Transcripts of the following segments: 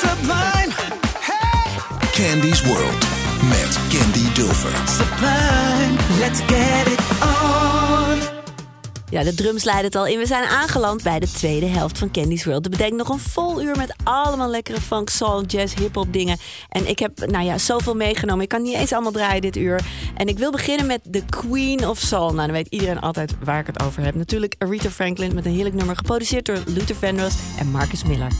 Sublime. Hey. Candy's World met Candy Dulfer. Sublime, let's get it on. Ja, de drums leiden het al in. We zijn aangeland bij de tweede helft van Candy's World. We bedenken nog een vol uur met allemaal lekkere funk, soul, jazz, hip-hop dingen. En ik heb, nou ja, zoveel meegenomen. Ik kan niet eens allemaal draaien dit uur. En ik wil beginnen met The Queen of Soul. Nou, dan weet iedereen altijd waar ik het over heb. Natuurlijk Aretha Franklin met een heerlijk nummer geproduceerd door Luther Vandross en Marcus Miller.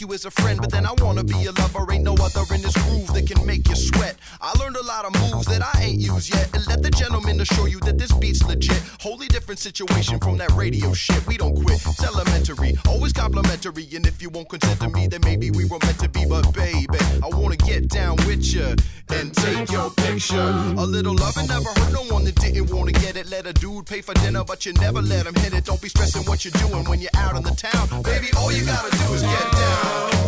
You as a friend, but then I wanna be a lover. Ain't no other in this groove that can make you sweat. I learned a lot of moves that I ain't used yet, and let the gentleman assure you that this beat's legit. Wholly different situation from that radio shit. We don't quit. It's elementary, always complimentary, and if you won't consent to me, then maybe we were meant to be. But baby, I wanna get down with you and take your picture. A little loving never hurt no one that didn't wanna get it. Let a dude pay for dinner, but you never let him hit it. Don't be stressing what you're doing when you're out in the town. Baby, all you gotta do is get down.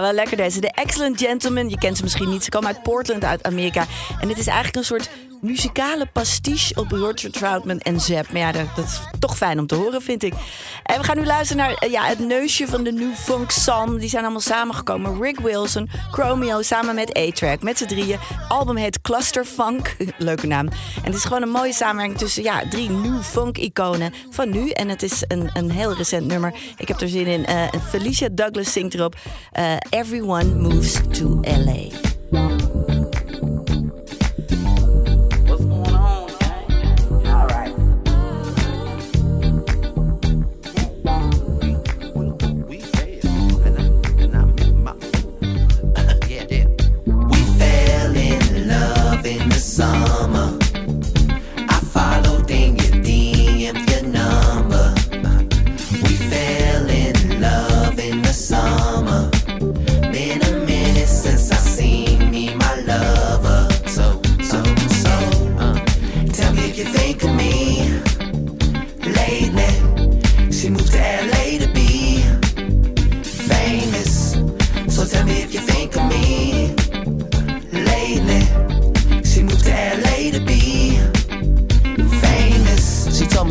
Wel lekker deze. De Excellent Gentleman. Je kent ze misschien niet. Ze komen uit Portland, uit Amerika. En dit is eigenlijk een soort muzikale pastiche op Roger Troutman en Zep. Maar ja, dat, is toch fijn om te horen, vind ik. En we gaan nu luisteren naar eh, ja, het neusje van de New Funk Sam. Die zijn allemaal samengekomen. Rick Wilson, Chromeo samen met A-Track. Met z'n drieën. Album heet Cluster Funk. Leuke naam. En het is gewoon een mooie samenwerking tussen ja, drie New Funk iconen van nu. En het is een, een heel recent nummer. Ik heb er zin in. Eh, Felicia Douglas zingt erop. Eh, Everyone Moves to L.A.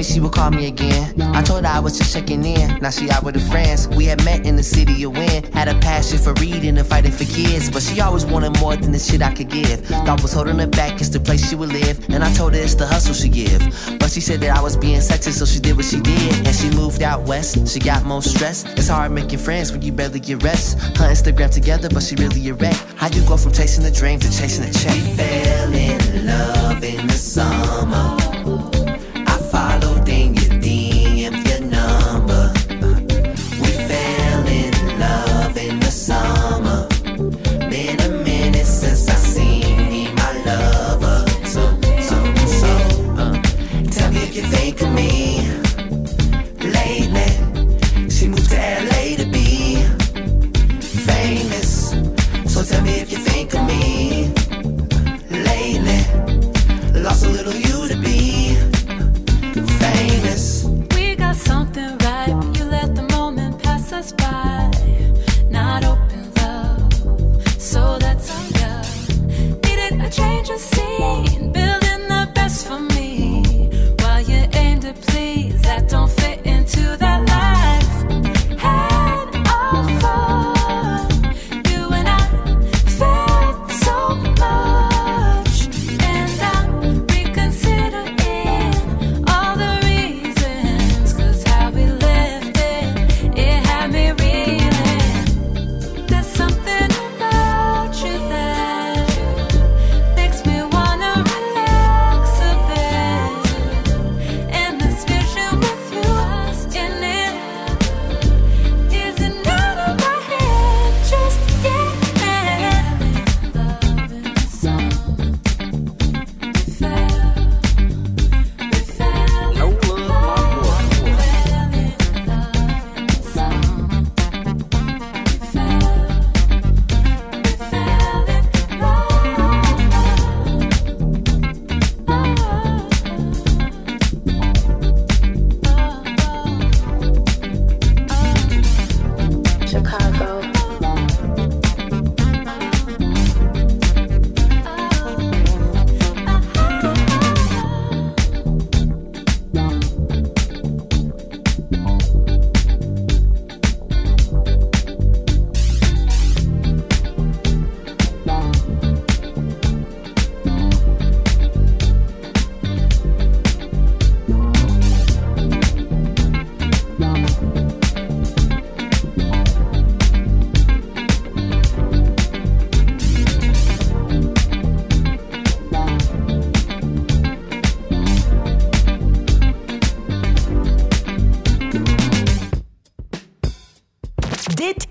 She would call me again. I told her I was just checking in. Now she out with her friends. We had met in the city of Win. Had a passion for reading and fighting for kids. But she always wanted more than the shit I could give. Thought was holding her back it's the place she would live. And I told her it's the hustle she give. But she said that I was being sexist, so she did what she did. And she moved out west. She got more stress. It's hard making friends when you barely get rest. Her Instagram together, but she really a wreck. How you go from chasing the dream to chasing the check? We Fell in love in the summer everything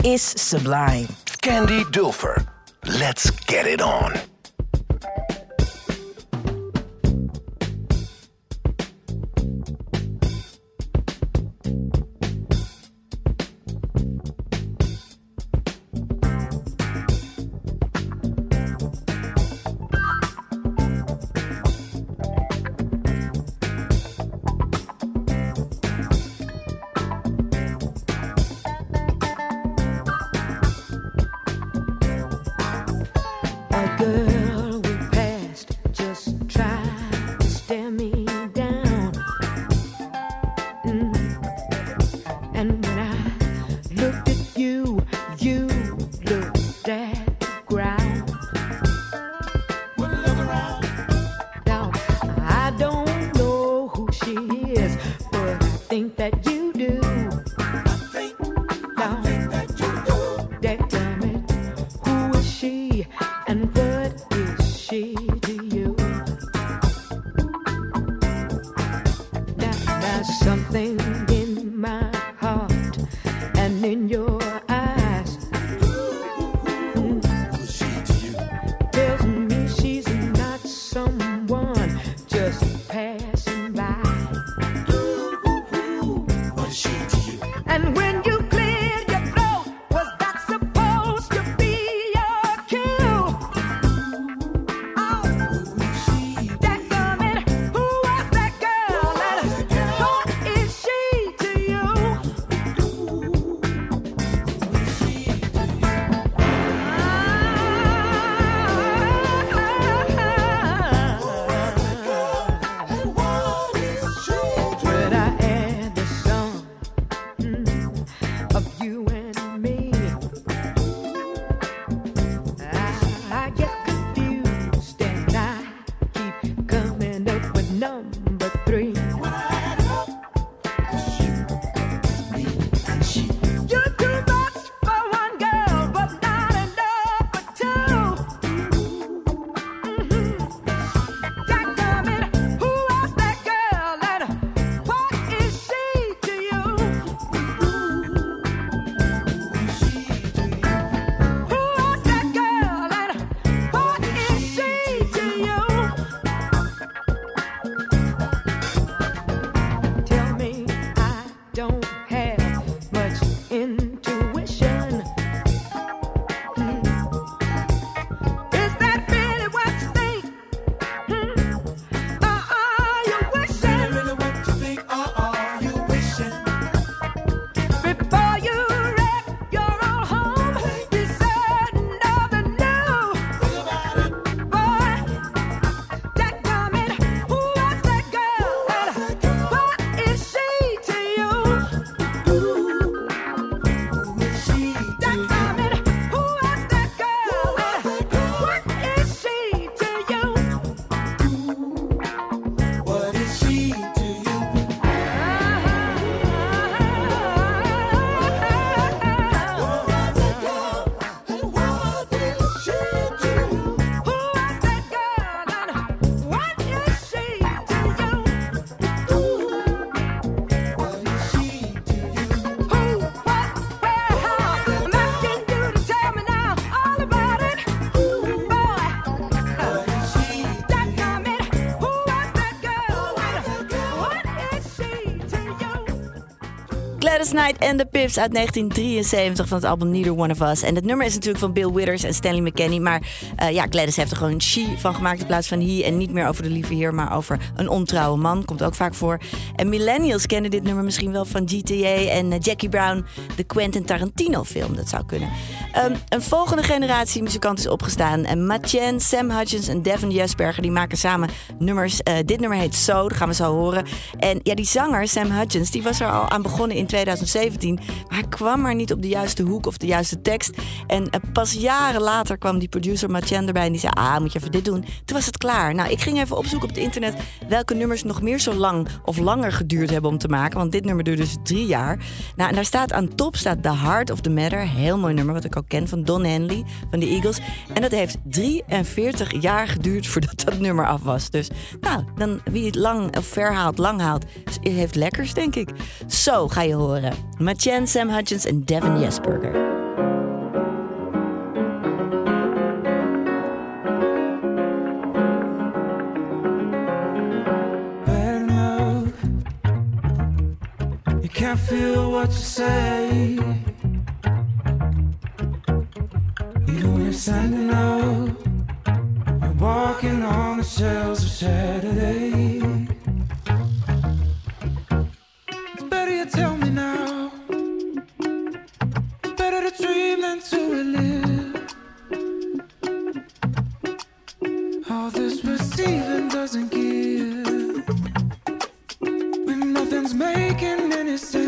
is sublime. Candy Dulfer. Let's get it on. Knight en de Pips uit 1973 van het album Neither One of Us. En het nummer is natuurlijk van Bill Withers en Stanley McKenny. Maar eh, ja, Gladys heeft er gewoon she van gemaakt in plaats van he. En niet meer over de lieve heer, maar over een ontrouwe man. Komt ook vaak voor. En millennials kennen dit nummer misschien wel van GTA en eh, Jackie Brown, de Quentin Tarantino film. Dat zou kunnen. Ehm, een volgende generatie muzikanten is opgestaan. En Matjen, Sam Hutchins en Devin Jesberger die maken samen nummers. Eh, dit nummer heet So, dat gaan we zo horen. En ja, die zanger, Sam Hutchins, die was er al aan begonnen in 2017. Maar hij kwam maar niet op de juiste hoek of de juiste tekst. En eh, pas jaren later kwam die producer Matjen erbij en die zei... ah, moet je even dit doen. Toen was het klaar. Nou, ik ging even opzoeken op het internet... welke nummers nog meer zo lang of langer geduurd hebben om te maken. Want dit nummer duurde dus drie jaar. Nou, en daar staat aan top staat The Heart of the Matter. Heel mooi nummer, wat ik ook kent van Don Henley van de Eagles. En dat heeft 43 jaar geduurd voordat dat nummer af was. Dus nou, dan wie het lang of ver haalt, lang haalt, heeft lekkers, denk ik. Zo ga je horen. Machen, Sam Hutchins en Devin Jesperger. can't feel what say. we're sending out. We're walking on the shells of Saturday. It's better you tell me now. It's better to dream than to relive. All this receiving doesn't give. When nothing's making any sense.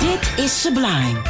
Dit is Sublime.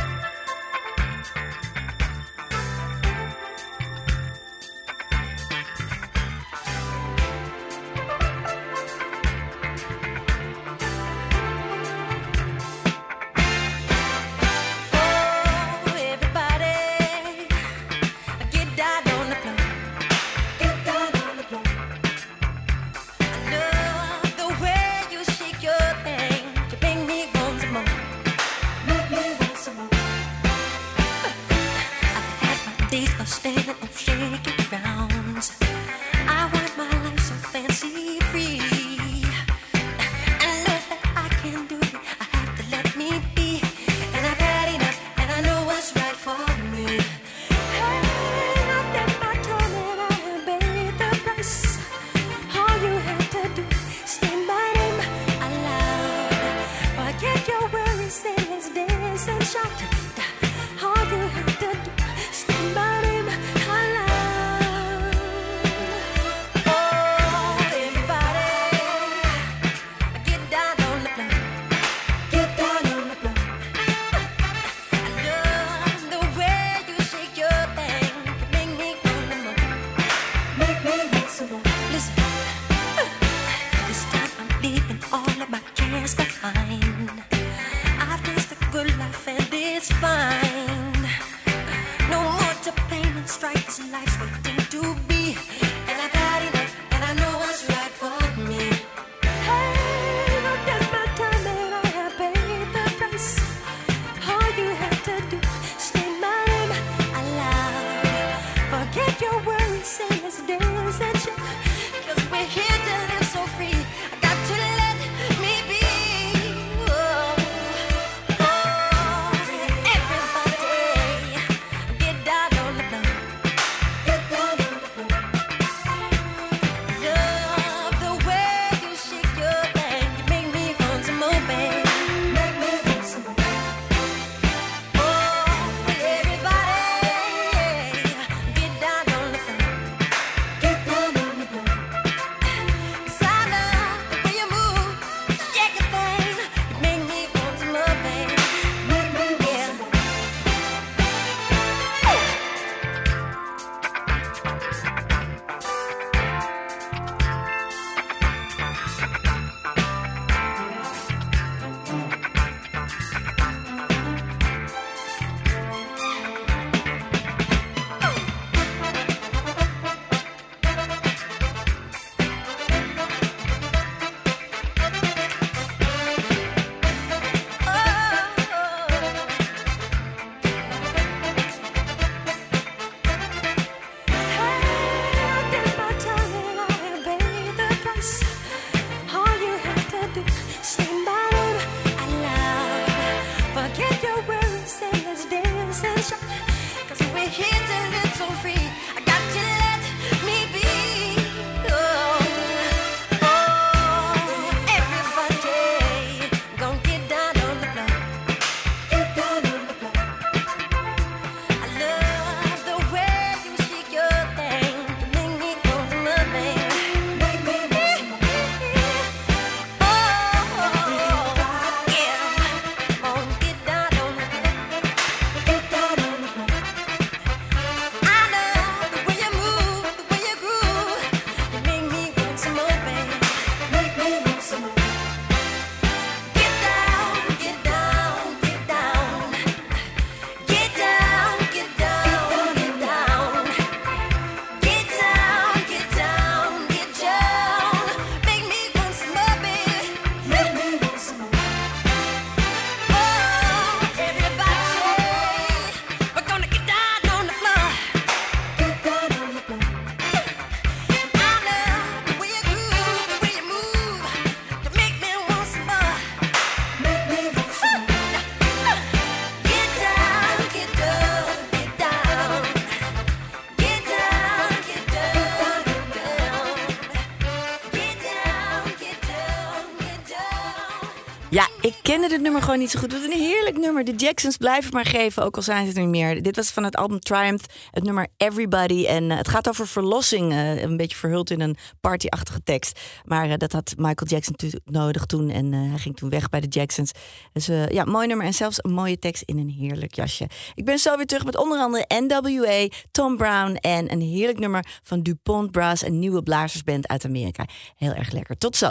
Nummer gewoon niet zo goed. Wat een heerlijk nummer. De Jacksons blijven maar geven, ook al zijn ze er niet meer. Dit was van het album Triumph, het nummer Everybody. En eh, het gaat over verlossing, eh, een beetje verhuld in een partyachtige tekst. Maar eh, dat had Michael Jackson nodig toen. En hij ging toen weg bij de Jacksons. Dus ja, mooi nummer en zelfs een mooie tekst in een heerlijk jasje. Ik ben zo weer terug met onder andere NWA, Tom Brown... en een heerlijk nummer van DuPont Brass, een nieuwe blazersband uit Amerika. Heel erg lekker. Tot zo.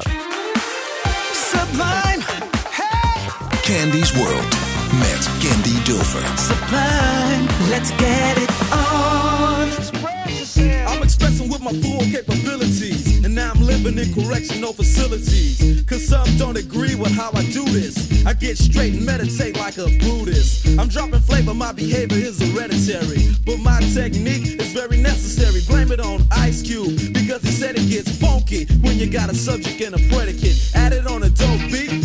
Candy's World met Candy Dulfer. Sublime, let's get it on. I'm expressing with my full capabilities. And now I'm living in correctional facilities. Cause some don't agree with how I do this. I get straight and meditate like a Buddhist. I'm dropping flavor, my behavior is hereditary. But my technique is very necessary. Blame it on Ice Cube. Because he said it gets funky when you got a subject and a predicate. Add it on a dope beat and it'll make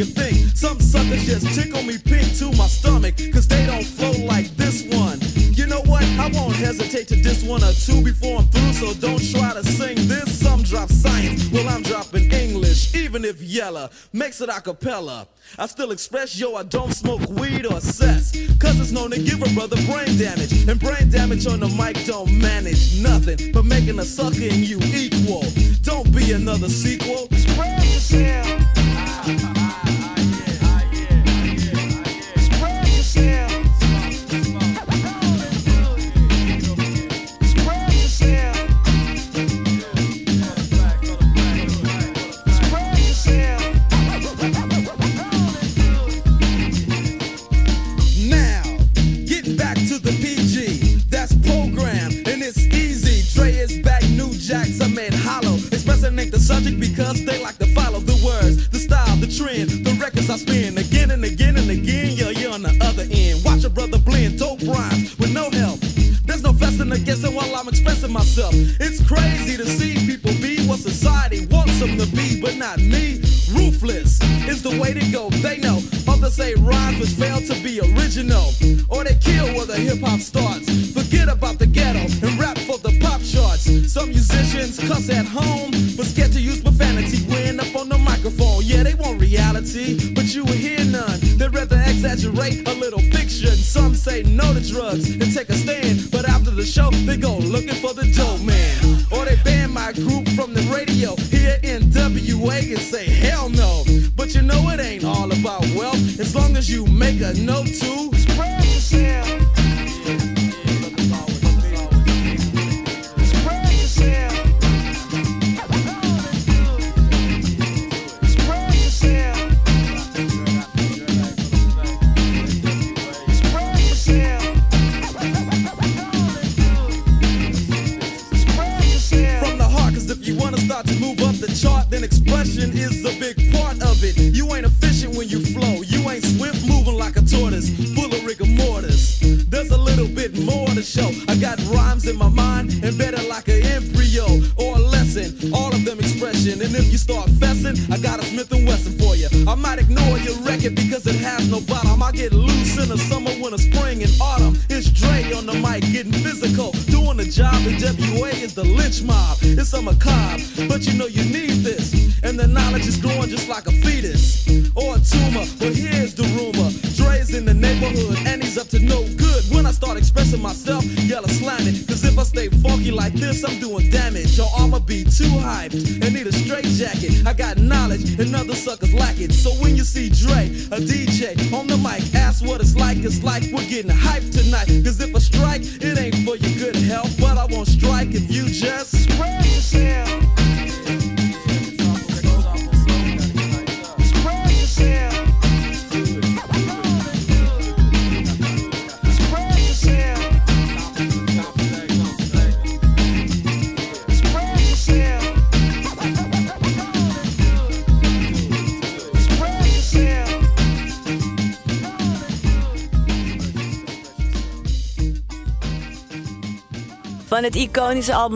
you think. Some suckers just tickle me pink to my stomach. Cause they don't flow like this one. You know what? I won't hesitate to diss one or two before I'm through, so don't try to sing this. Some drop science, well, I'm dropping English, even if Yella makes it a cappella. I still express, yo, I don't smoke weed or cess, cause it's known to give a brother brain damage. And brain damage on the mic don't manage nothing but making a sucker in you equal. Don't be another sequel. Spread yourself. Yeah.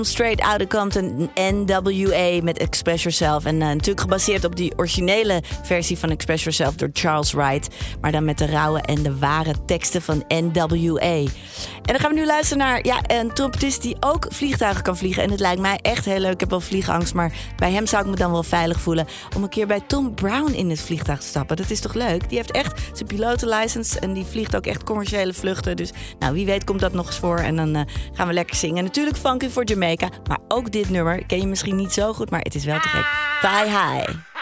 album Straight Outta Compton NWA met Express Yourself. En eh, natuurlijk gebaseerd op die originele versie van Express Yourself door Charles Wright. Maar dan met de rauwe en de ware teksten van NWA. En dan gaan we nu luisteren naar ja, een trompetist die ook vliegtuigen kan vliegen. En het lijkt mij echt heel leuk. Ik heb wel vliegangst, maar bij hem zou ik me dan wel veilig voelen. Om een keer bij Tom Brown in het vliegtuig te stappen. Dat is toch leuk? Die heeft echt zijn pilotenlicense en die vliegt ook echt commerciële vluchten. Dus nou, wie weet komt dat nog eens voor. En dan eh, gaan we lekker zingen. Natuurlijk Funky voor Jamaica, maar ook dit nummer. Ken je misschien niet zo goed, maar het is wel te gek. Bye, hi.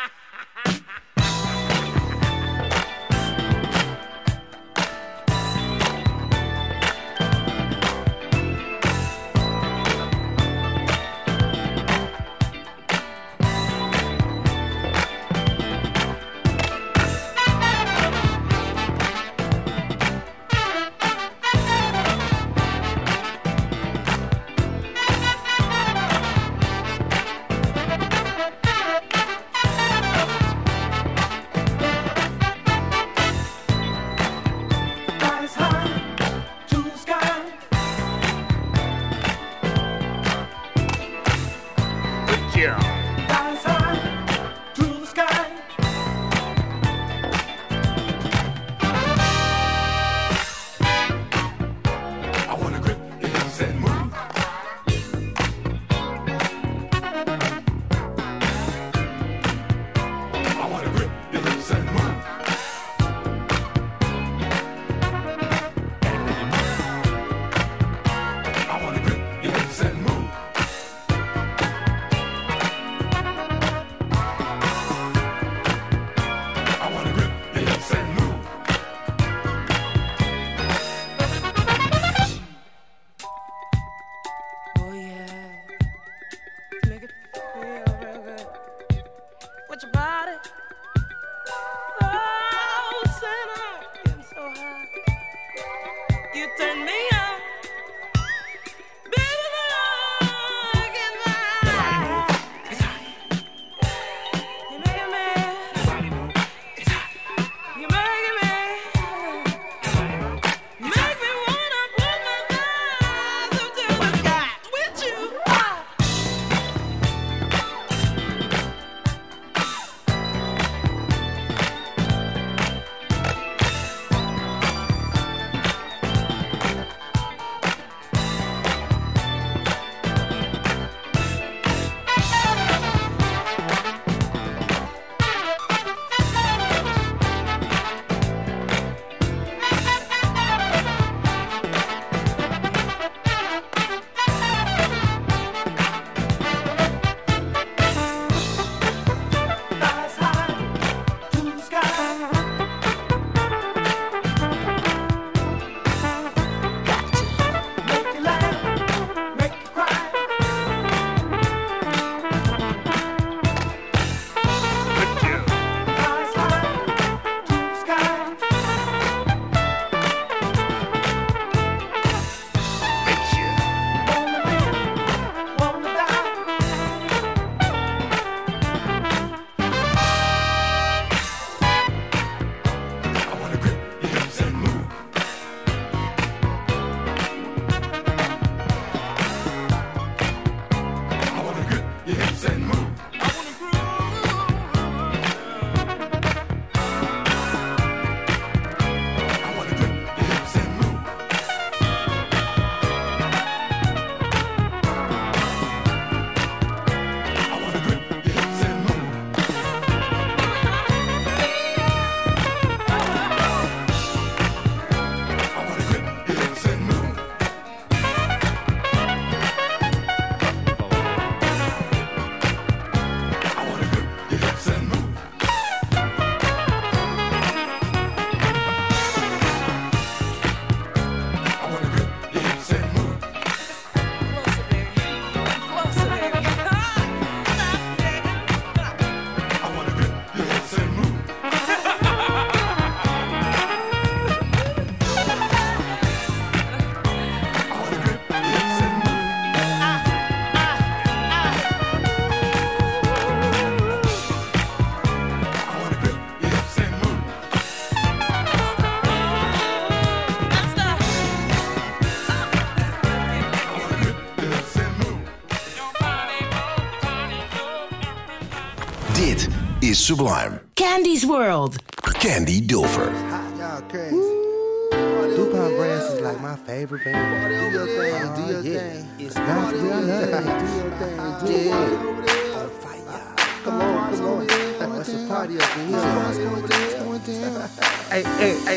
Is Sublime. Candy's World. Candy Dulfer. Y'all crazy. DuPont Brands is like my favorite band. Do your thing, do your thing. It's not for real, I love it. Do your thing, do your thing. Come on, come on. Let's a party up in here. Hey, hey, hey, hey, hey,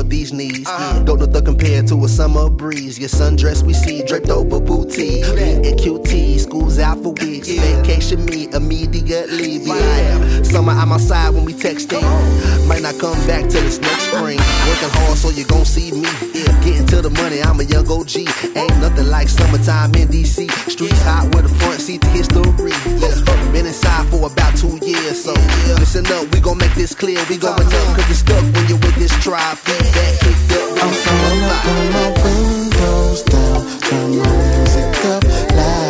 shorts, lotion up these knees. Don't know the compare to a summer breeze. Your sundress we see draped over booty. And QT, school's out for weeks. Vacation me immediately. Yeah. Summer, I'm outside when we texting. Not come back till this next spring. Working hard, so you gon' see me. Yeah. Getting to the money, I'm a young OG. Ain't nothing like summertime in DC. Streets hot with a front seat to history. Yeah. Been inside for about two years, so listen up, we gon' make this clear. We going up, cause it's stuck when you're with this tribe. Feedback kicked up, I'm gonna pull my windows down, turn my music up loud,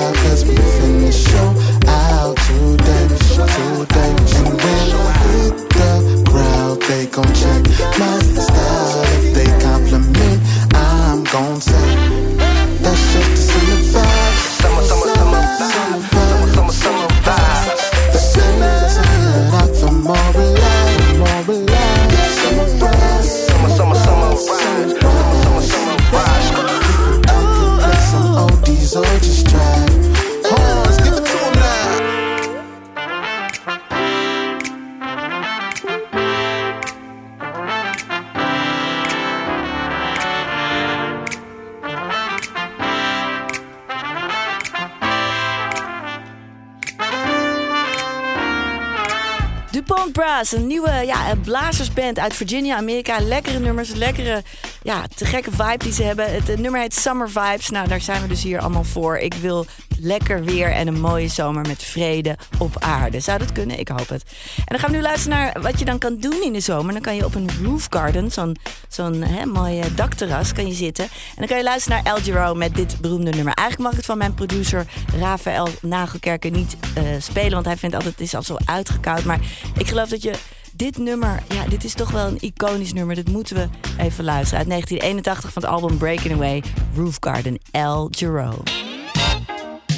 DuPont Brass, een nieuwe ja, een blazersband uit Virginia, Amerika. Lekkere nummers, lekkere, ja, te gekke vibe die ze hebben. Het, eh, nummer heet Summer Vibes. Nou, daar zijn we dus hier allemaal voor. Ik wil lekker weer en een mooie zomer met vrede op aarde. Zou dat kunnen? Ik hoop het. En dan gaan we nu luisteren naar wat je dan kan doen in de zomer. Dan kan je op een roof garden, zo'n zo'n hè, mooi eh, dakterras, kan je zitten. En dan kan je luisteren naar El Giro met dit beroemde nummer. Eigenlijk mag het van mijn producer Rafael Nagelkerken niet eh, spelen, want hij vindt altijd het is al zo uitgekoud. Maar ik geloof dat je dit nummer, ja, dit is toch wel een iconisch nummer. Dit moeten we even luisteren. Uit 1981 van het album Breaking Away, Roof Garden, El Giro.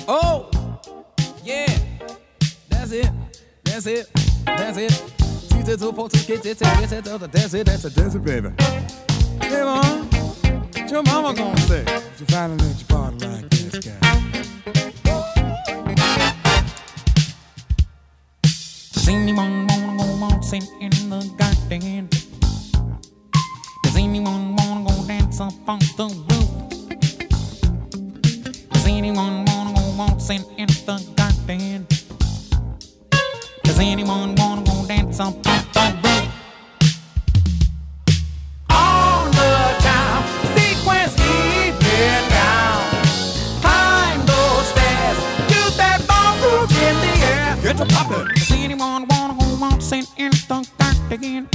Oh, yeah, that's it, that's it, that's it. Shoot it up, to get it, get it, that's it, that's it, that's it, baby. Hey, mom, what your mama gonna say? if You finally let your body like this guy. Does anyone wanna go waltzing in the garden? Does anyone wanna go dance up on the roof? Does anyone wanna go waltzing in the garden? Does anyone wanna go dance on the roof? Get to poppin'. Does anyone wanna go waltzing in the garden?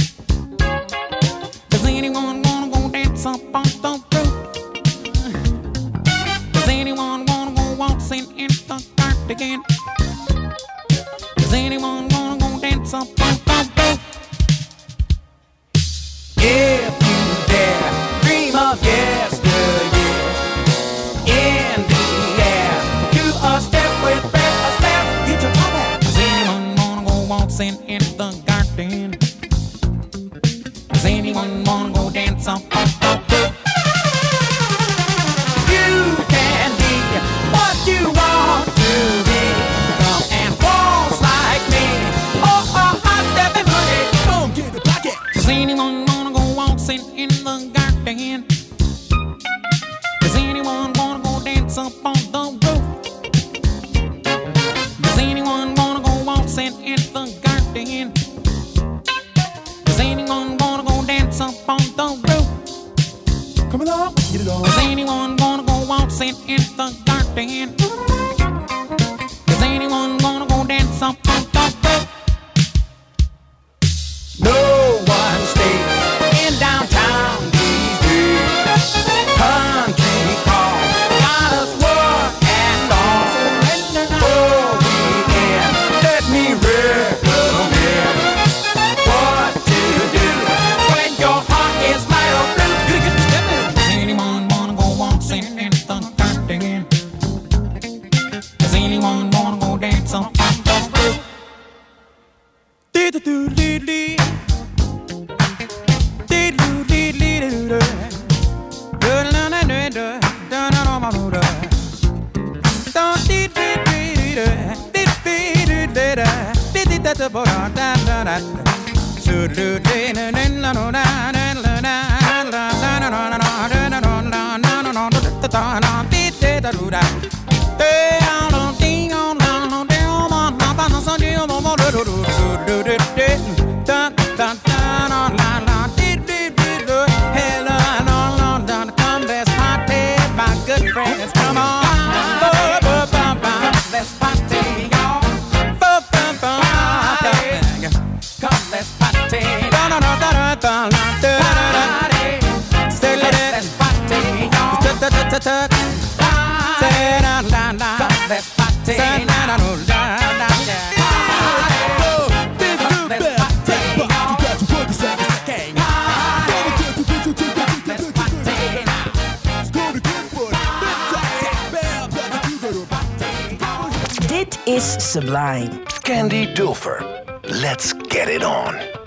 Candy Dulfer. Let's get it on.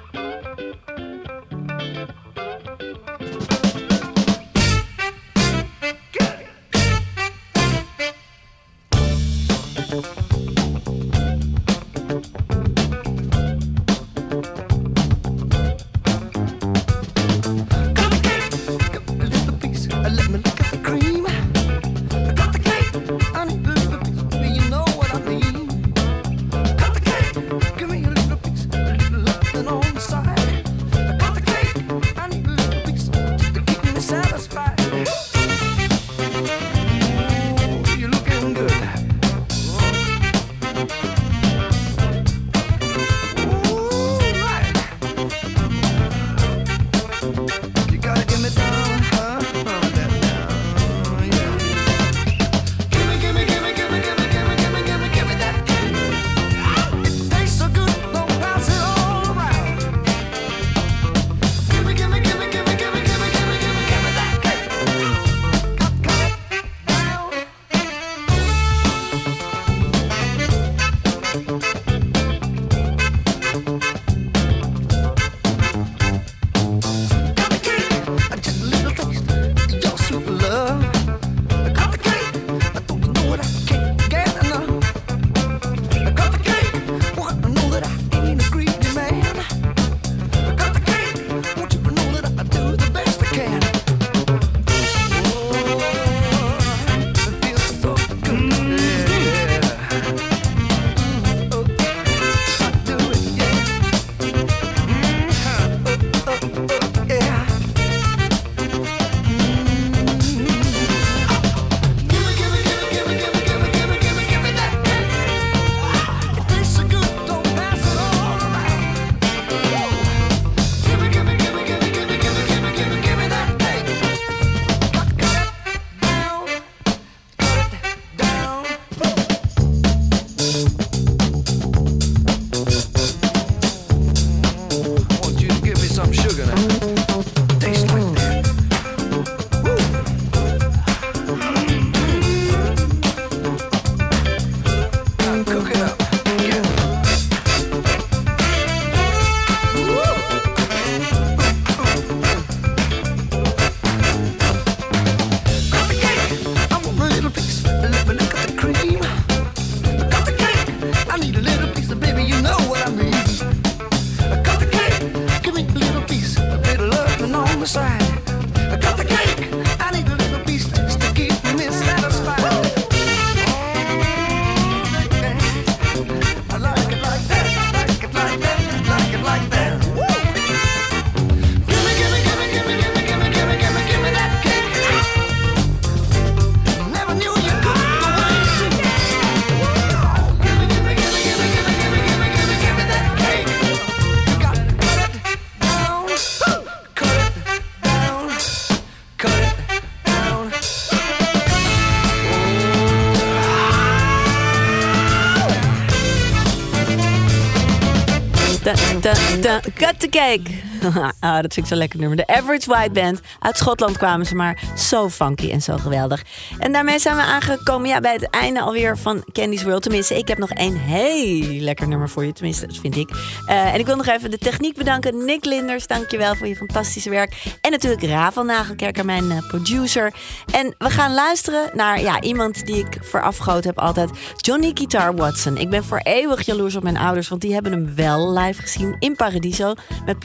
Cut the cake. ah, dat vind ik zo lekker nummer. De Average White Band. Uit Schotland kwamen ze, maar zo funky en zo geweldig. En daarmee zijn we aangekomen ja, bij het einde alweer van Candy's World. Tenminste, ik heb nog één heel lekker nummer voor je. Tenminste, dat vind ik. Eh, en ik wil nog even de techniek bedanken. Nick Linders, dankjewel voor je fantastische werk. En natuurlijk Ravel Nagelkerker, mijn eh, producer. En we gaan luisteren naar ja, iemand die ik voorafgoot heb altijd. Johnny Guitar Watson. Ik ben voor eeuwig jaloers op mijn ouders, want die hebben hem wel live gezien in Paradiso. Met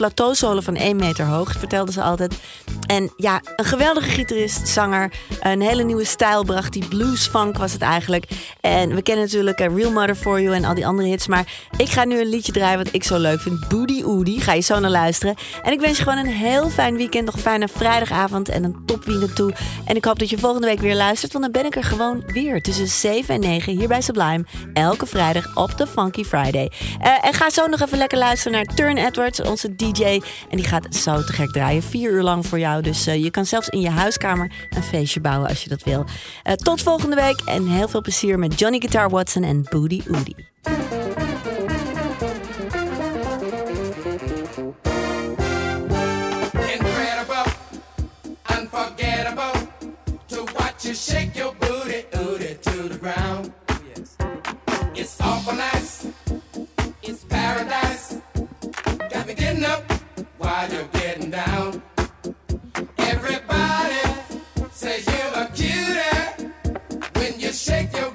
van 1 meter hoog, vertelden ze altijd. En ja, een geweldige gitarist, zanger. Een hele nieuwe stijl bracht die bluesfunk was het eigenlijk. En we kennen natuurlijk eh, Real Mother For You en al die andere hits. Maar ik ga nu een liedje draaien wat ik zo leuk vind. Booty Oodie. Ga je zo naar luisteren. En ik wens je gewoon een heel fijn weekend. Nog fijne vrijdagavond en een topweekend toe. En ik hoop dat je volgende week weer luistert. Want dan ben ik er gewoon weer. Tussen 7 en 9 hier bij Sublime. Elke vrijdag op de Funky Friday. Eh, en ga zo nog even lekker luisteren naar Turn Edwards, onze DJ. En die gaat zo te gek draaien. Vier uur lang voor jou. Dus eh, je kan zelfs in je huiskamer een feestje bouwen als je dat wil. Eh, tot volgende week. En heel veel plezier met Johnny Guitar Watson en Booty watch you shake your booty, to the ground. It's awful nice, it's paradise. Got me getting up while you're getting down. Everybody says you're a cutie when you shake your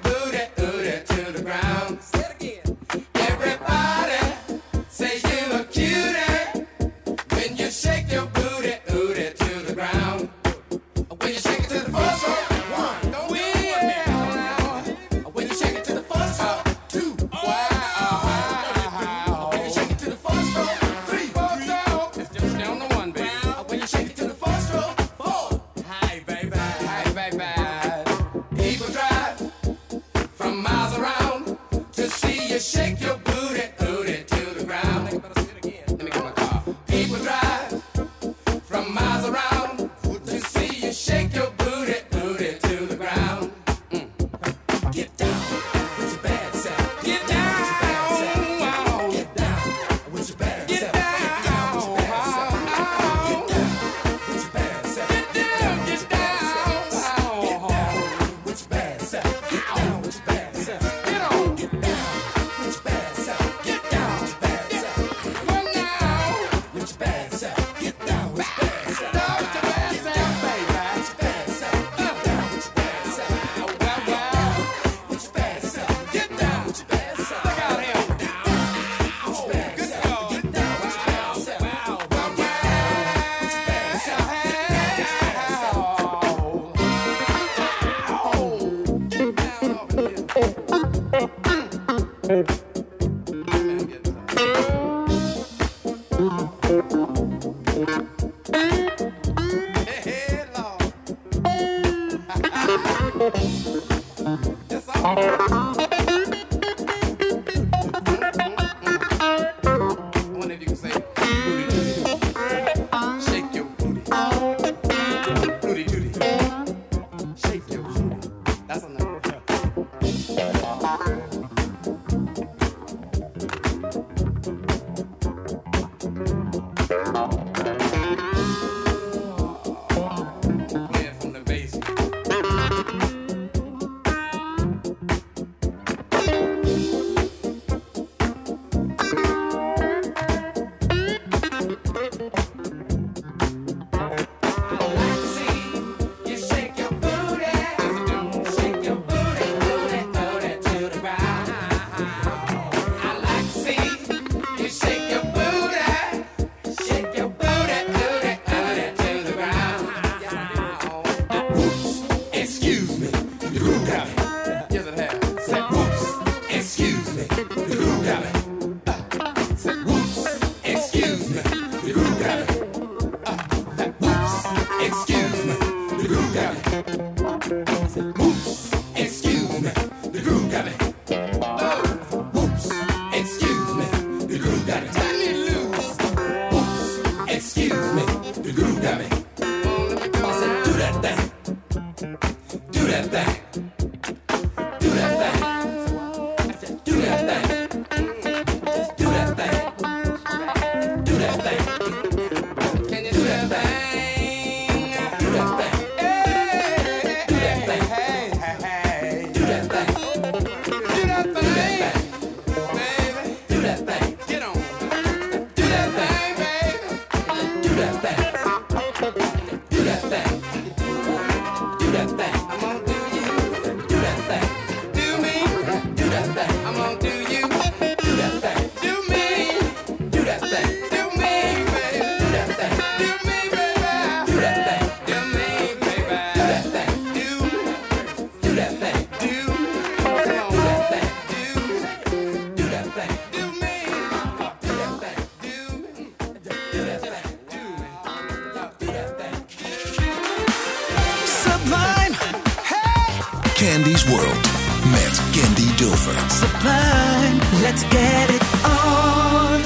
Candy's World met Candy Dulfer. Sublime, let's get it on.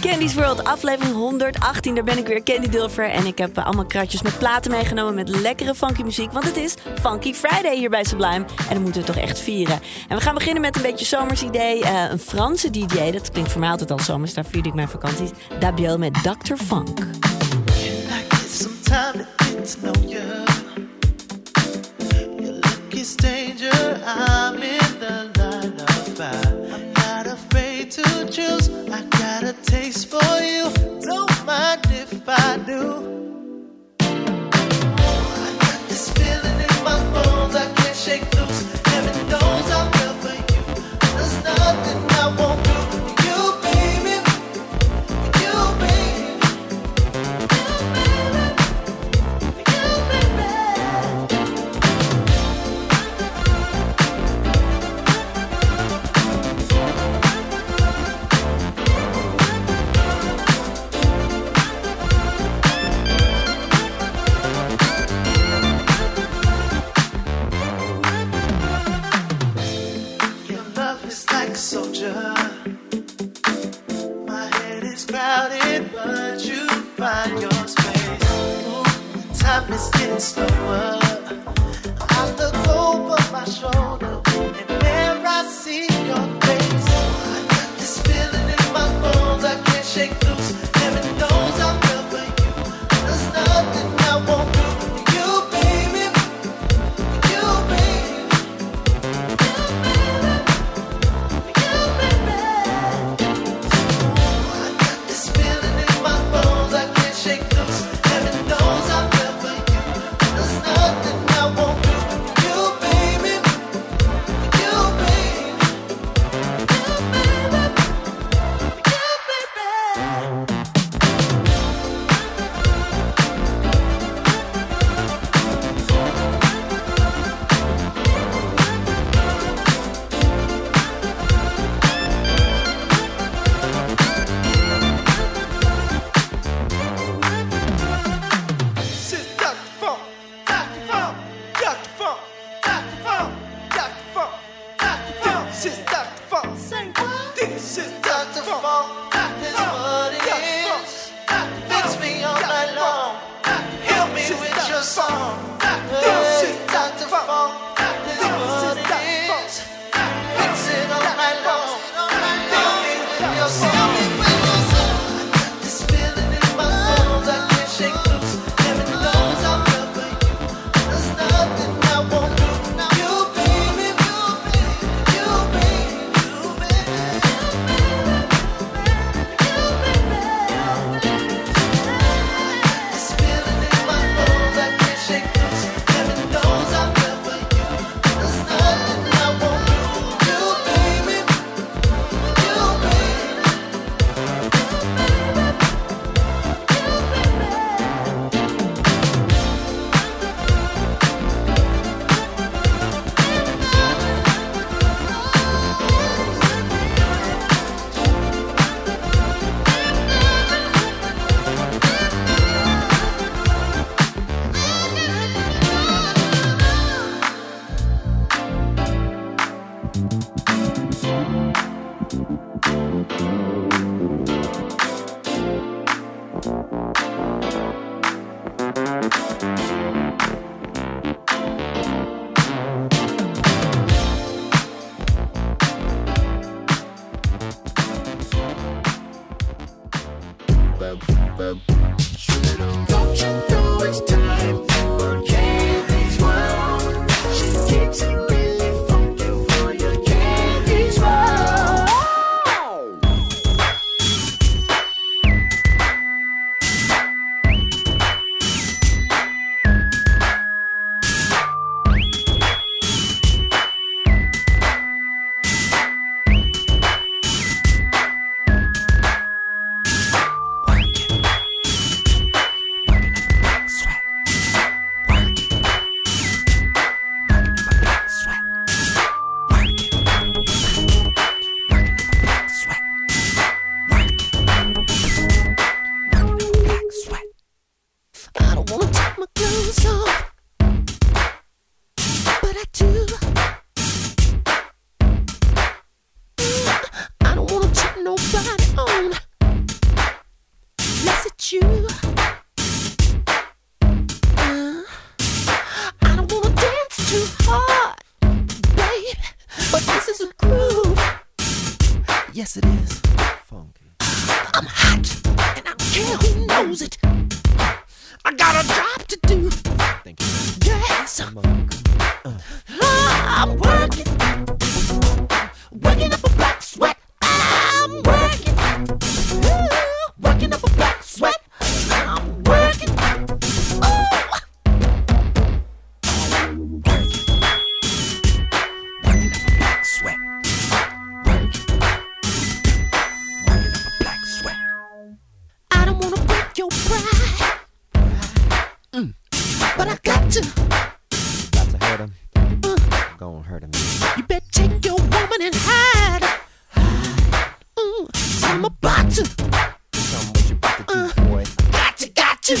Candy's World, aflevering 118. Daar ben ik weer, Candy Dulfer. En ik heb eh, allemaal kratjes met platen meegenomen met lekkere funky muziek. Want het is Funky Friday hier bij Sublime. En dat moeten we toch echt vieren. En we gaan beginnen met een beetje zomersidee. Uh, een Franse DJ, dat klinkt voor mij altijd al zomers. Daar vierde ik mijn vakanties. Dabiel met Dr. Funk.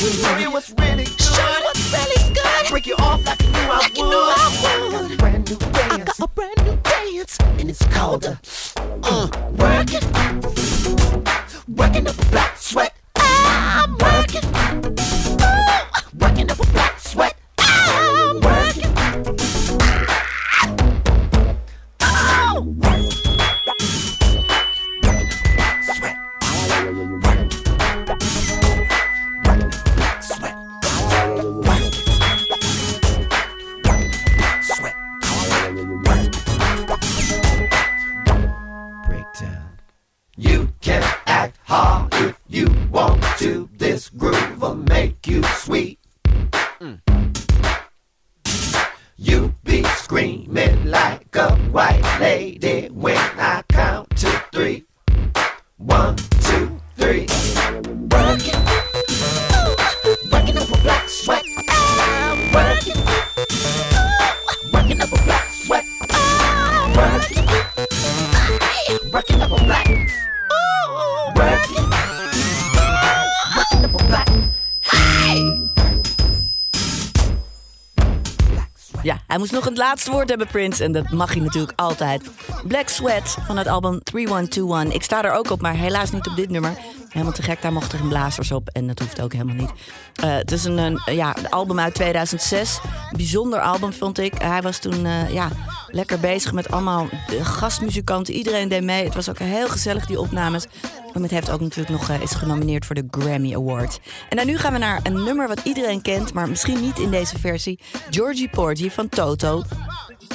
Baby, what's real? Laatste woord hebben, Prince. En dat mag hij natuurlijk altijd. Black Sweat van het album 3121. Ik sta er ook op, maar helaas niet op dit nummer. Helemaal te gek, daar mochten geen blazers op. En dat hoeft ook helemaal niet. Eh, het is een, een ja, een album uit 2006. Een bijzonder album, vond ik. Hij was toen eh, ja, lekker bezig met allemaal gastmuzikanten. Iedereen deed mee. Het was ook heel gezellig, die opnames. En het heeft ook natuurlijk nog eh, is genomineerd voor de Grammy Award. En dan nu gaan we naar een nummer wat iedereen kent, maar misschien niet in deze versie. Georgie Porgy van Toto.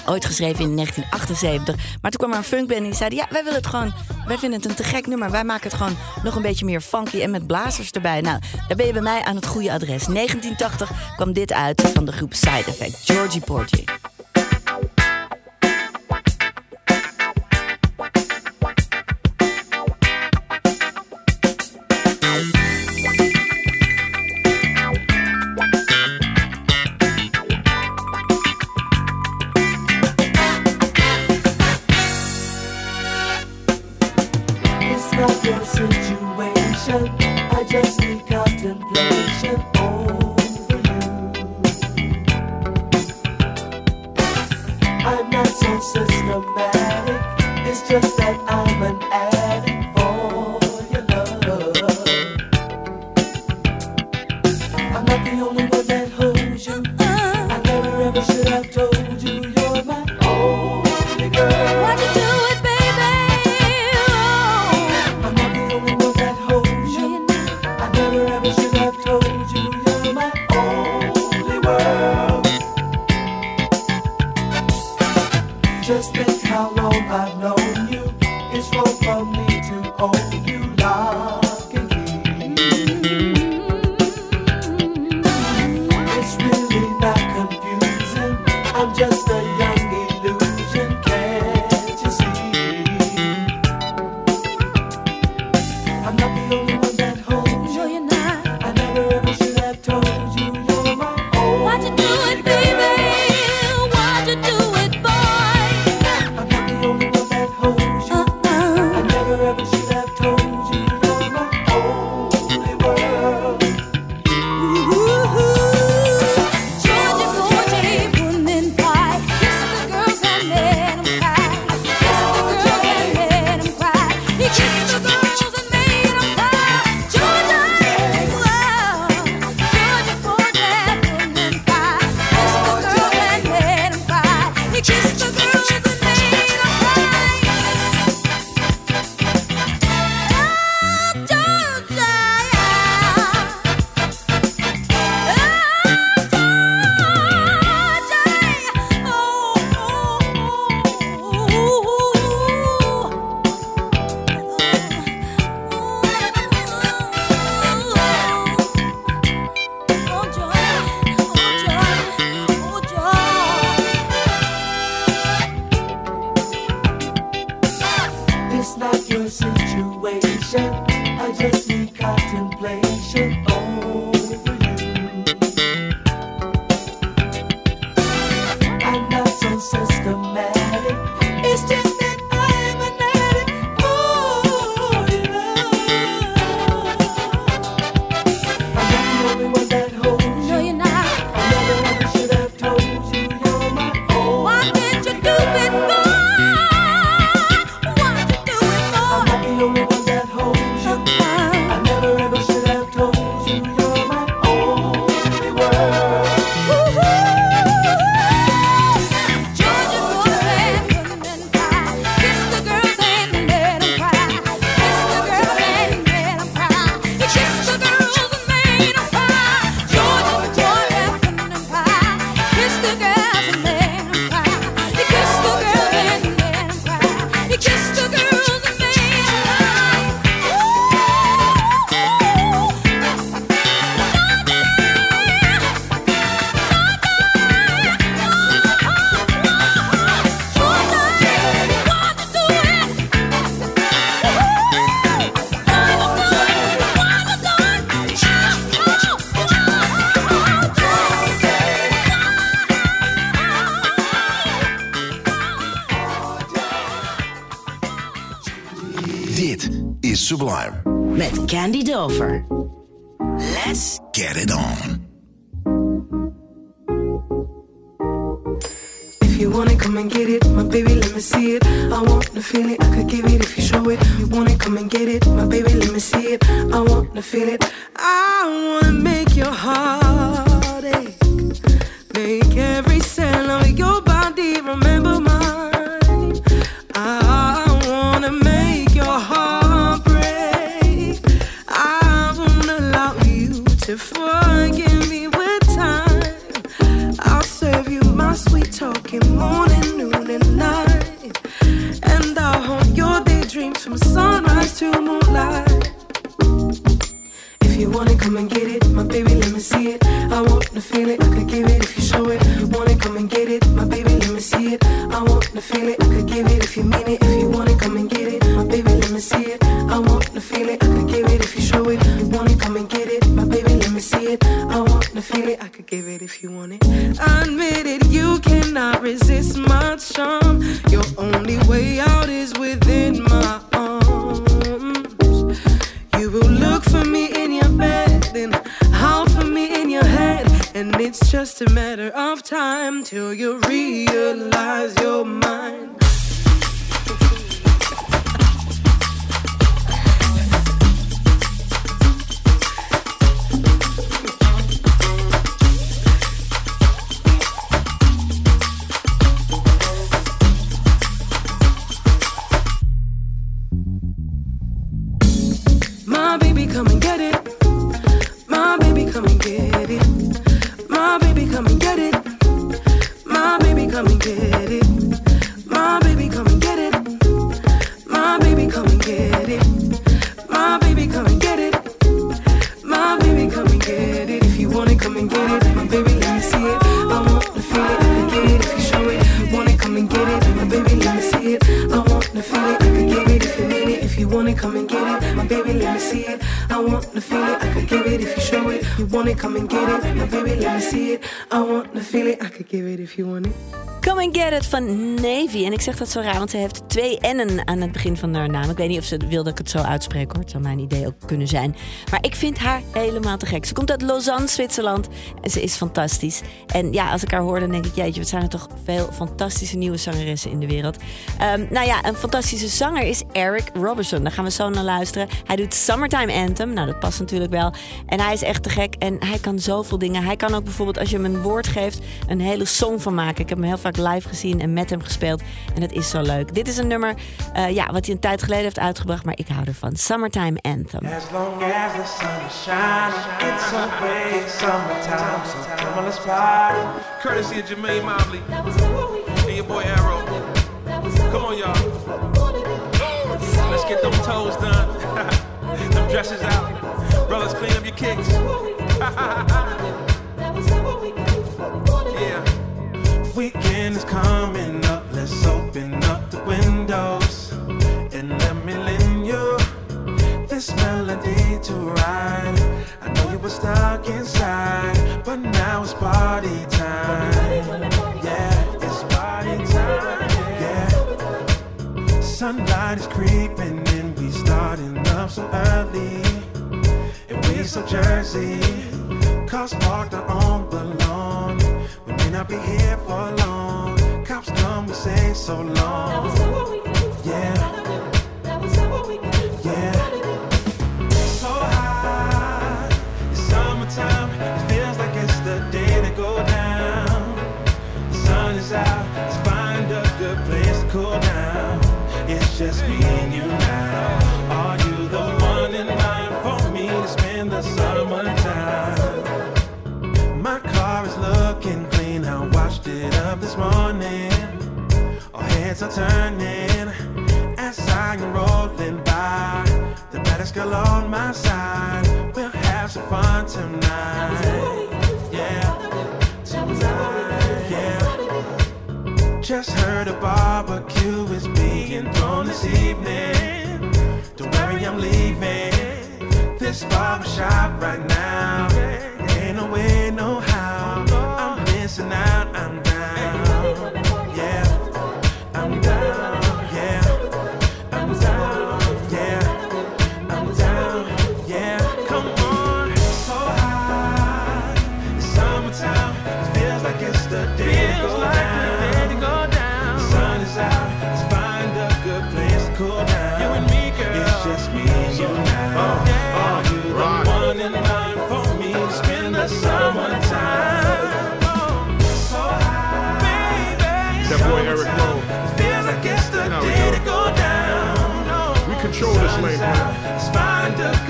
Ooit geschreven in 1978. Maar toen kwam er een funkband en die zeiden... ja, wij willen het gewoon... wij vinden het een te gek nummer. Wij maken het gewoon nog een beetje meer funky en met blazers erbij. Nou, daar ben je bij mij aan het goede adres. 1980 kwam dit uit van de groep Side Effect. Georgie Porgy. Is Sublime. Met Candy Dover. Let's Get it on. If you want it, come and get it. My baby, let me see it. I want to feel it. I could give it if you show it. You want it, come and get it. My baby, let me see it. I want to feel it. I want to make your heart ache. Make every cell of your body remember to moonlight. If you want it, come and get it. My baby, let me see it. I want to feel it. I could give it if you show it. Want it, come and get it. My baby, let me see it. I want to feel it. I could give it if you mean it. If you want it, come and get it. My baby, let me see it. I want to feel it. I could give it if you show it. Want it, come and get it. My baby, let me see it. I want to feel it. I could give it if you want it. Admit it, you cannot resist my charm. Just a matter of time till you realize you're mine. Ik zeg dat zo raar, want ze heeft twee N'en aan het begin van haar naam. Ik weet niet of ze wil dat ik het zo uitspreek hoor. Het zou mijn idee ook kunnen zijn. Maar ik vind haar helemaal te gek. Ze komt uit Lausanne, Zwitserland. En ze is fantastisch. En ja, als ik haar hoor, dan denk ik... jeetje, wat zijn er toch veel fantastische nieuwe zangeressen in de wereld. Ehm, nou ja, een fantastische zanger is Eric Robertson. Daar gaan we zo naar luisteren. Hij doet Summertime Anthem. Nou, dat past natuurlijk wel. En hij is echt te gek. En hij kan zoveel dingen. Hij kan ook bijvoorbeeld, als je hem een woord geeft... een hele song van maken. Ik heb hem heel vaak live gezien en met hem gespeeld. En het is zo leuk. Dit is een nummer eh, ja, wat hij een tijd geleden heeft uitgebracht. Maar ik hou ervan. Summertime Anthem. As long as the sun is shining, it's always summertime. So come on, let's party. Courtesy of Jermaine Mobley and your boy Arrow. Come on, y'all. Let's get them toes done. them dresses out. Brothers, clean up your kicks. yeah. Weekend is coming let's open up the windows and let me lend you this melody to ride. I know you were stuck inside, but now it's party time. Yeah, it's party time. Yeah. Sunlight is creeping in, we starting up so early. And we so Jersey, cars parked out on the lawn. We may not be here for long. We say so long. Yeah. Yeah. So high, it's summertime. It feels like it's the day to go down. The sun is out, let's find a good place to cool down. It's just me heads are turning as I am rolling by. The baddest girl on my side. We'll have some fun tonight. Yeah, tonight. Yeah. Just heard a barbecue is being thrown this evening. Don't worry, I'm leaving this barbershop right now. Ain't no way, no how.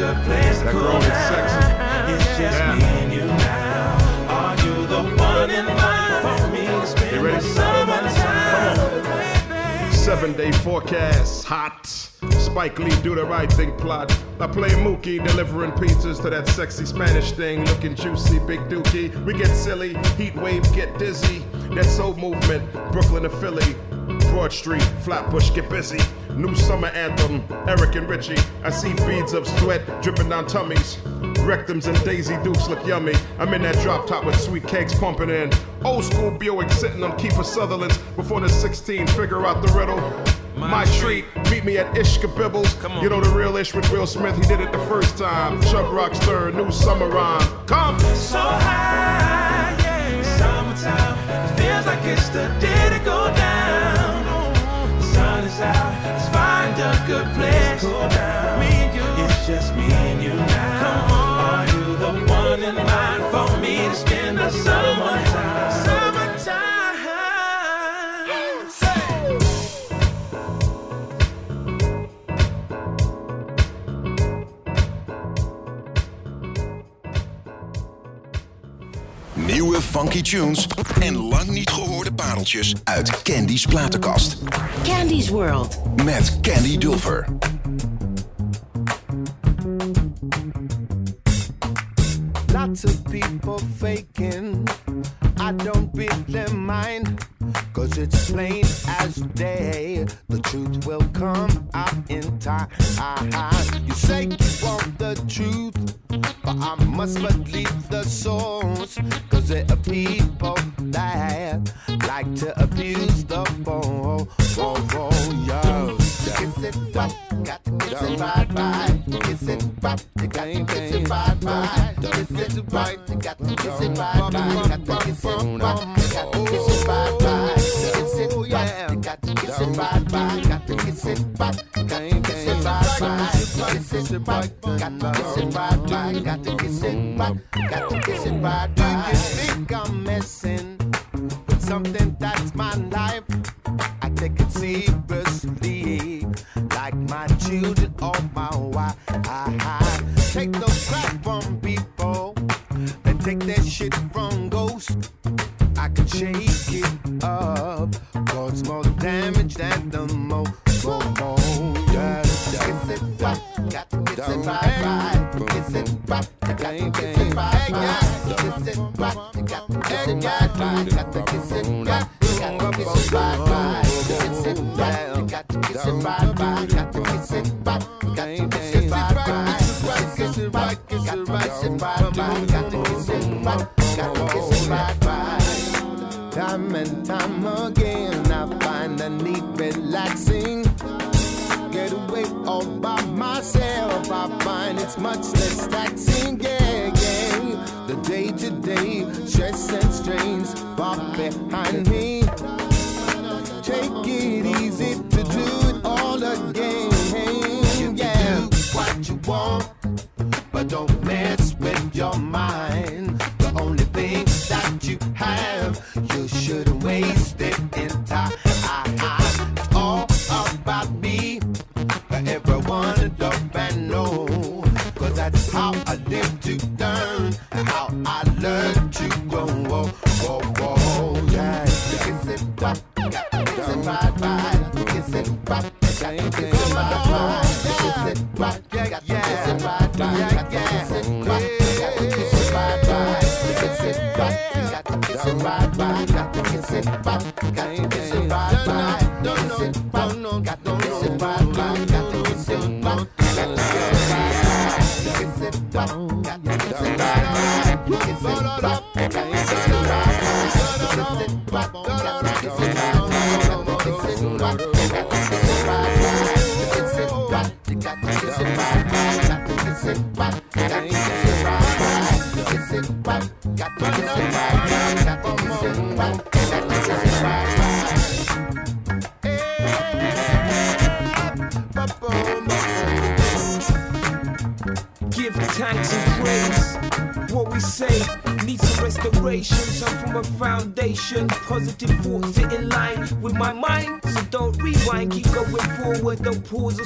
That girl is sexy. It's just Yeah. me and you now. Are you the one in line for me to spend You ready? the summertime? Seven day forecast, hot. Spike Lee do the right thing plot. I play Mookie delivering pizzas to that sexy Spanish thing, looking juicy, big dookie. We get silly, heat wave, get dizzy. That soul movement, Brooklyn to Philly. Broad Street, Flatbush, get busy. New summer anthem, Eric and Richie. I see beads of sweat dripping down tummies. Rectums and Daisy Dukes look yummy. I'm in that drop top with sweet cakes pumping in. Old school Buick sitting on Kiefer Sutherland's before the 16. Figure out the riddle. My treat, meet me at Ishka Bibbles. You know the real Ish with Will Smith, he did it the first time. Rock's third, new summer rhyme. Come! So high, yeah. Summertime, feels like it's the day to go down. Good place cool down. Me and you, it's just me and you now. Come on, are you the one in line for me to spend the summertime? Nieuwe funky tunes en lang niet gehoorde pareltjes uit Candy's platenkast. Candy's World. Met Candy Dulfer. Lots of people faking. I don't really mind. Cause it's plain as day. The truth will come out in time. You say you want the truth. But I must believe the source. Cause there are people that like to abuse the phone. Whoa, whoa, yo. Kiss it right, got to kiss it right, right. Kiss it right, you got to kiss it right, right. Kiss it right, you got to kiss it right, right. Got to kiss it you got to kiss it right, right. Right, right. Got to kiss it you got to kiss it right, right. Kiss it right, got to kiss it right, right. Got to kiss it right, got to kiss it right. Do you think I'm messing with something that's my life? I take it seriously, like my children or my wife. I Take no crap from people and take that shit from ghosts. I can it up, cause more damage than the mo, mo, mo. Yeah, kiss it right, got to kiss it right, right. Kiss it you got to kiss it much less taxing. The day to day stress and strains far behind me. Take it easy to do it all again, yeah. You do what you want.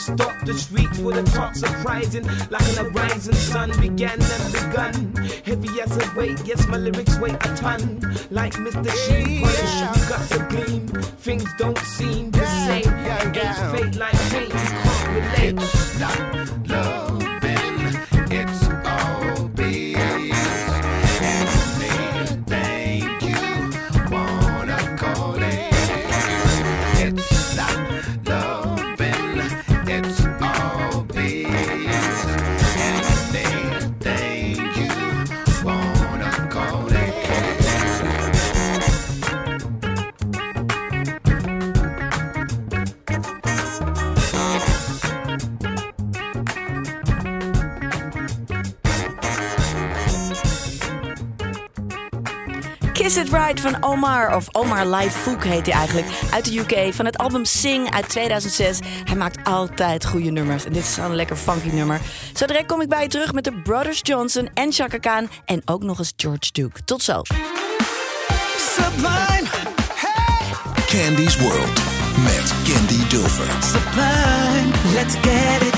stop the streets for the talk surprising. Like an arising sun began and begun. Heavy as a weight, yes, my lyrics weigh a ton. Like Mr. Sheen, polish, got the gleam. Of Omar Live Fook heet hij eigenlijk, uit de UK. Van het album Sing uit 2006. Hij maakt altijd goede nummers. En dit is een lekker funky nummer. Zo direct kom ik bij je terug met de Brothers Johnson en Chaka Khan. En ook nog eens George Duke. Tot zo. Candy's World met Candy Dover. Let's get.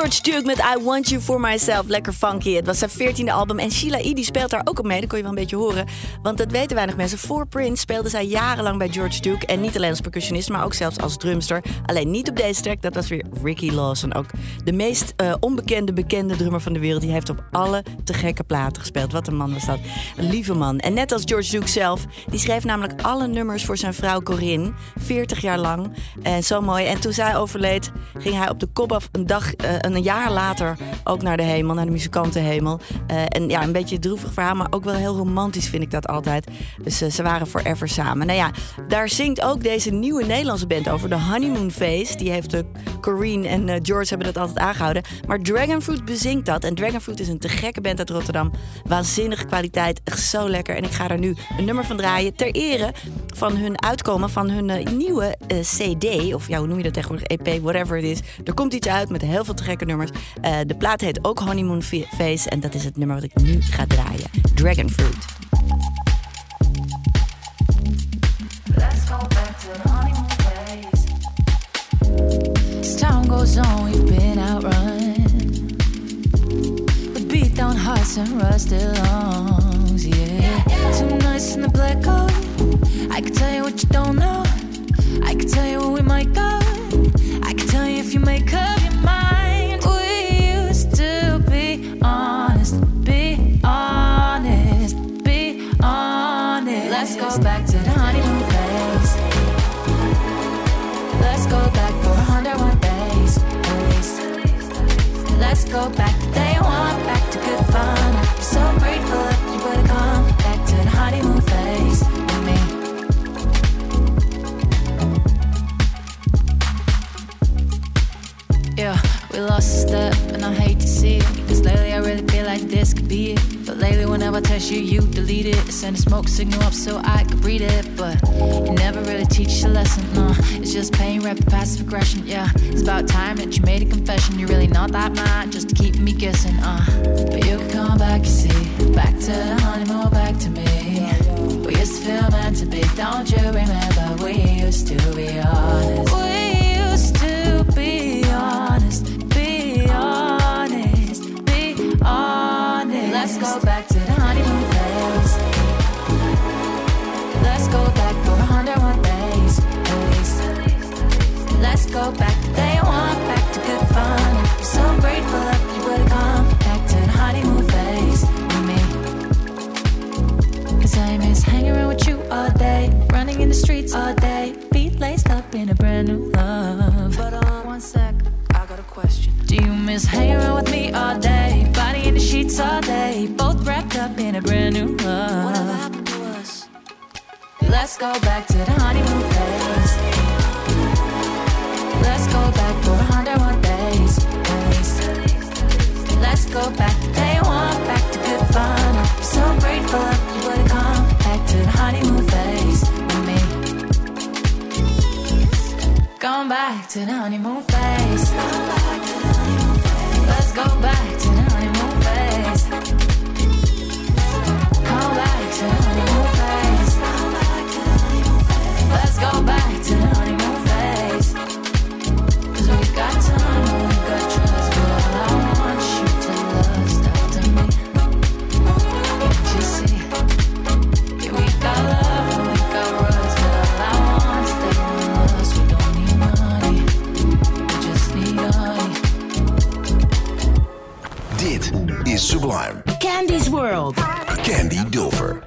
George Duke met I Want You For Myself. Lekker funky. Het was zijn veertiende album. En Sheila E. die speelt daar ook op mee. Dat kon je wel een beetje horen. Want dat weten weinig mensen. Voor Prince speelde zij jarenlang bij George Duke. En niet alleen als percussionist, maar ook zelfs als drumster. Alleen niet op deze track. Dat was weer Ricky Lawson. Ook de meest eh, onbekende, bekende drummer van de wereld. Die heeft op alle te gekke platen gespeeld. Wat een man was dat. Een lieve man. En net als George Duke zelf. Die schreef namelijk alle nummers voor zijn vrouw Corinne. 40 jaar lang. En zo mooi. En toen zij overleed, ging hij op de kop af een dag, eh, een jaar later ook naar de hemel, naar de muzikantenhemel. Eh, en ja, een beetje een droevig verhaal, maar ook wel heel romantisch vind ik dat altijd. Dus eh, ze waren forever samen. Nou ja, daar zingt ook deze nieuwe Nederlandse band over, de Honeymoon Phase. Die heeft uh, Corrine en eh, George hebben dat altijd aangehouden. Maar Dragonfruit bezingt dat. En Dragonfruit is een te gekke band uit Rotterdam. Waanzinnige kwaliteit, echt zo lekker. En ik ga er nu een nummer van draaien ter ere van hun uitkomen van hun eh, nieuwe eh, CD. Of ja, hoe noem je dat tegenwoordig? EP, whatever it is. Er komt iets uit met heel veel te nummers. Eh, de plaat heet ook Honeymoon Face. En dat is het nummer wat ik nu ga draaien. Dragonfruit. Let's go back to the honeymoon phase. As time goes on, we've been outrun. The beat down hearts and rusted lungs, yeah. Two nights in the black coat. I can tell you what you don't know. I can tell you where we might go. Go back day one, back to good fun. I'm so grateful that you would come back to the honeymoon phase with me. Yeah, we lost a step, and I hate to see it. Cause lately I really feel like this could be it. But lately, whenever I touch you, you delete it. Send a smoke signal up so I could breathe it. But it never really teaches a lesson, no. It's just pain wrapped passive aggression, yeah. It's about time that you made a confession. You're really not that mad, just to keep me guessing, uh. But you can come back, you see. Back to the honeymoon, back to me. We used to feel meant to be, don't you remember? We used to be honest. Go back to the honeymoon phase. Let's go back for a hundred one days at least. Let's go back to day one, back to good fun. I'm so grateful that you would come back to the honeymoon phase with me. Cause I miss hanging around with you all day, running in the streets all day, feet laced up in a brand new love. But uh, one sec, I got a question. Do you miss hanging around go back to the honeymoon phase. Let's go back for a hundred one days least. Let's go back to day one, back to good fun. I'm so grateful that you would come back to the honeymoon phase with me. Going back to the honeymoon phase. Let's go back to World. Candy Dulfer.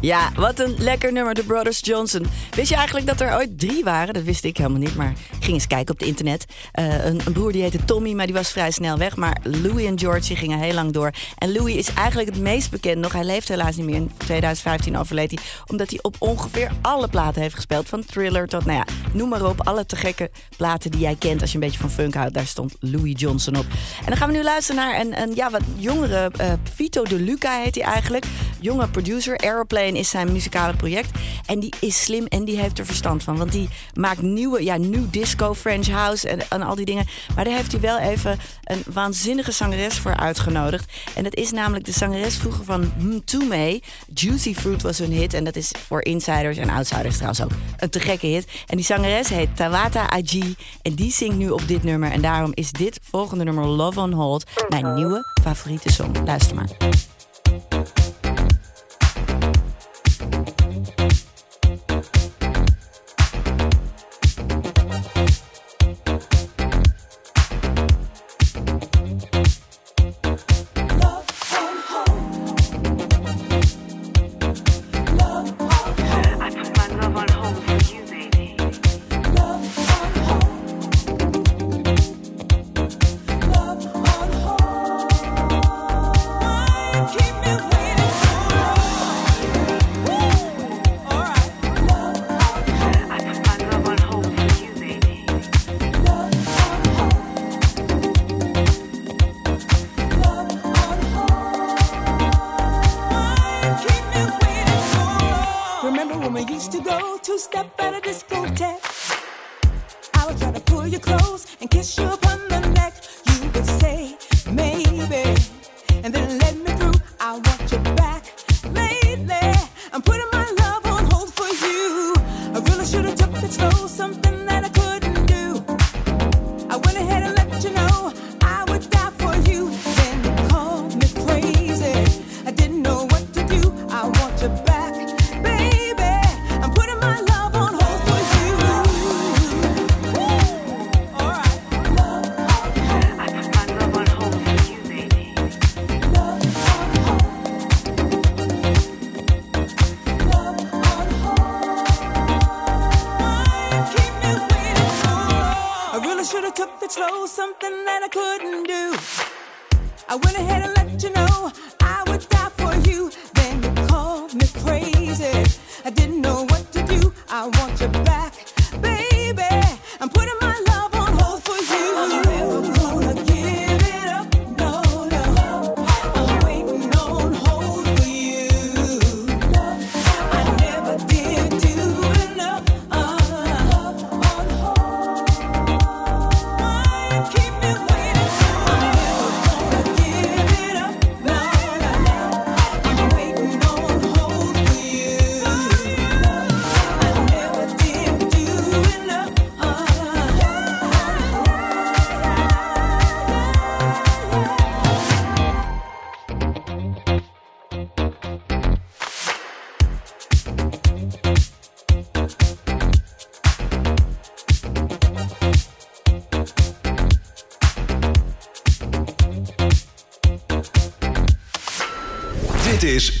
Ja, wat een lekker nummer, de Brothers Johnson. Wist je eigenlijk dat er ooit drie waren? Dat wist ik helemaal niet, maar ging eens kijken op het internet. Eh, een, een broer die heette Tommy, maar die was vrij snel weg. Maar Louis en George die gingen heel lang door. En Louis is eigenlijk het meest bekend nog. Hij leeft helaas niet meer. In 2015 overleed hij. Omdat hij op ongeveer alle platen heeft gespeeld. Van Thriller tot, nou ja, noem maar op. Alle te gekke platen die jij kent als je een beetje van funk houdt. Daar stond Louis Johnson op. En dan gaan we nu luisteren naar een, een ja, wat jongere eh, Vito De Luca heet hij eigenlijk. Jonge producer. Aeroplane is zijn muzikale project. En die is slim en die heeft er verstand van. Want die maakt nieuwe, ja, nieuw disco, French house en, en al die dingen. Maar daar heeft hij wel even een waanzinnige zangeres voor uitgenodigd. En dat is namelijk de zangeres vroeger van Mtume. Juicy Fruit was hun hit. En dat is voor insiders en outsiders trouwens ook een te gekke hit. En die zangeres heet Tawata Aji. En die zingt nu op dit nummer. En daarom is dit volgende nummer Love on Hold mijn nieuwe favoriete song. Luister maar. I couldn't do. I went ahead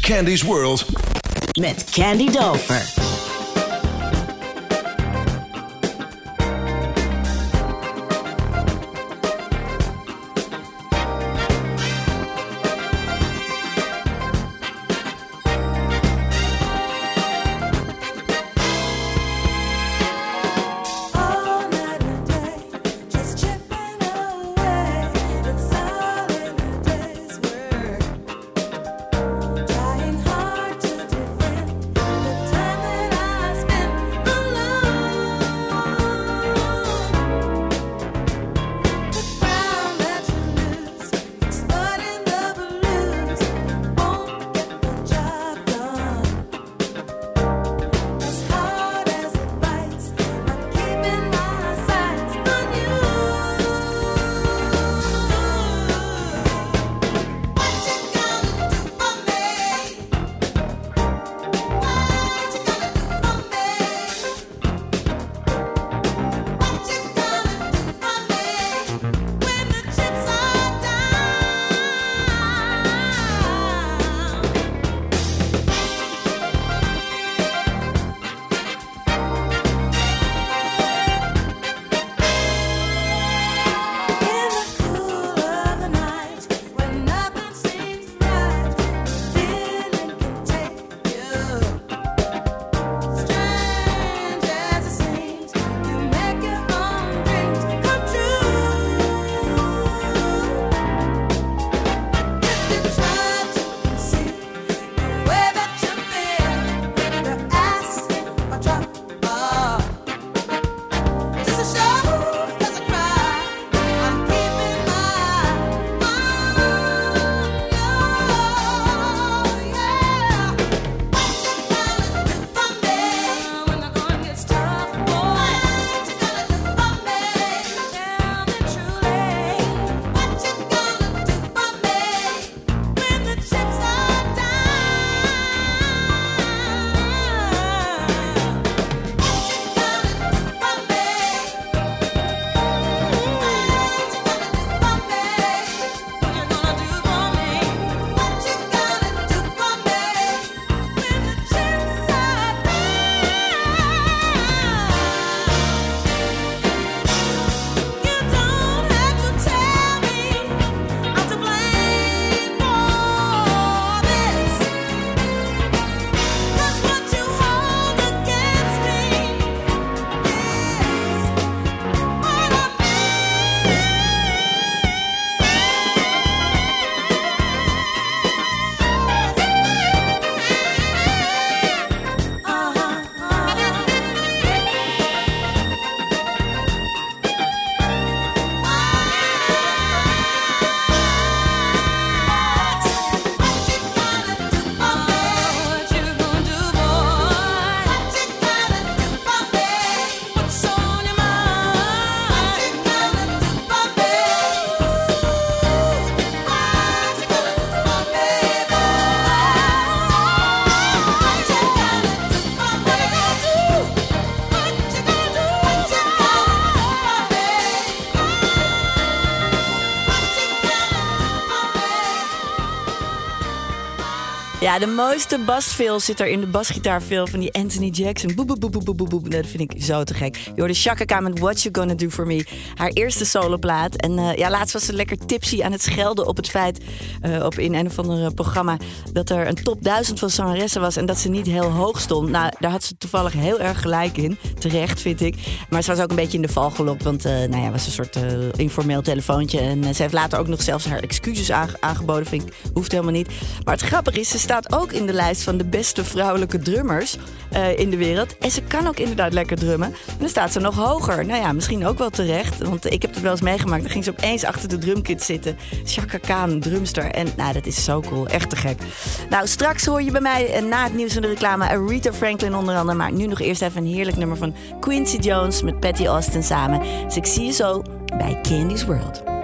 Candy's World. Met Candy Dover. De mooiste basfil zit er in de basgitaarfil van die Anthony Jackson. Boep, boep, boep, boep, boep, boep. Dat vind ik zo te gek. Je hoorde Chaka met What You Gonna Do For Me. Haar eerste soloplaat. En eh, ja, laatst was ze lekker tipsy aan het schelden op het feit... eh, op in een of ander programma... dat er een top 1000 van zangeressen was... en dat ze niet heel hoog stond. Nou, daar had ze toevallig heel erg gelijk in. Terecht, vind ik. Maar ze was ook een beetje in de val gelokt. Want eh nou ja, was een soort eh, informeel telefoontje. En eh, ze heeft later ook nog zelfs haar excuses aange- aangeboden. Vind ik, hoeft helemaal niet. Maar het grappige is, ze staat ook in de lijst van de beste vrouwelijke drummers in de wereld. En ze kan ook inderdaad lekker drummen. En dan staat ze nog hoger. Nou ja, misschien ook wel terecht. Want ik heb het wel eens meegemaakt. Dan ging ze opeens achter de drumkit zitten. Chaka Khan, drumster. En nou, dat is zo cool. Echt te gek. Nou, straks hoor je bij mij na het nieuws van de reclame Aretha Franklin onder andere. Maar nu nog eerst even een heerlijk nummer van Quincy Jones met Patty Austin samen. Dus ik zie je zo bij Candy's World.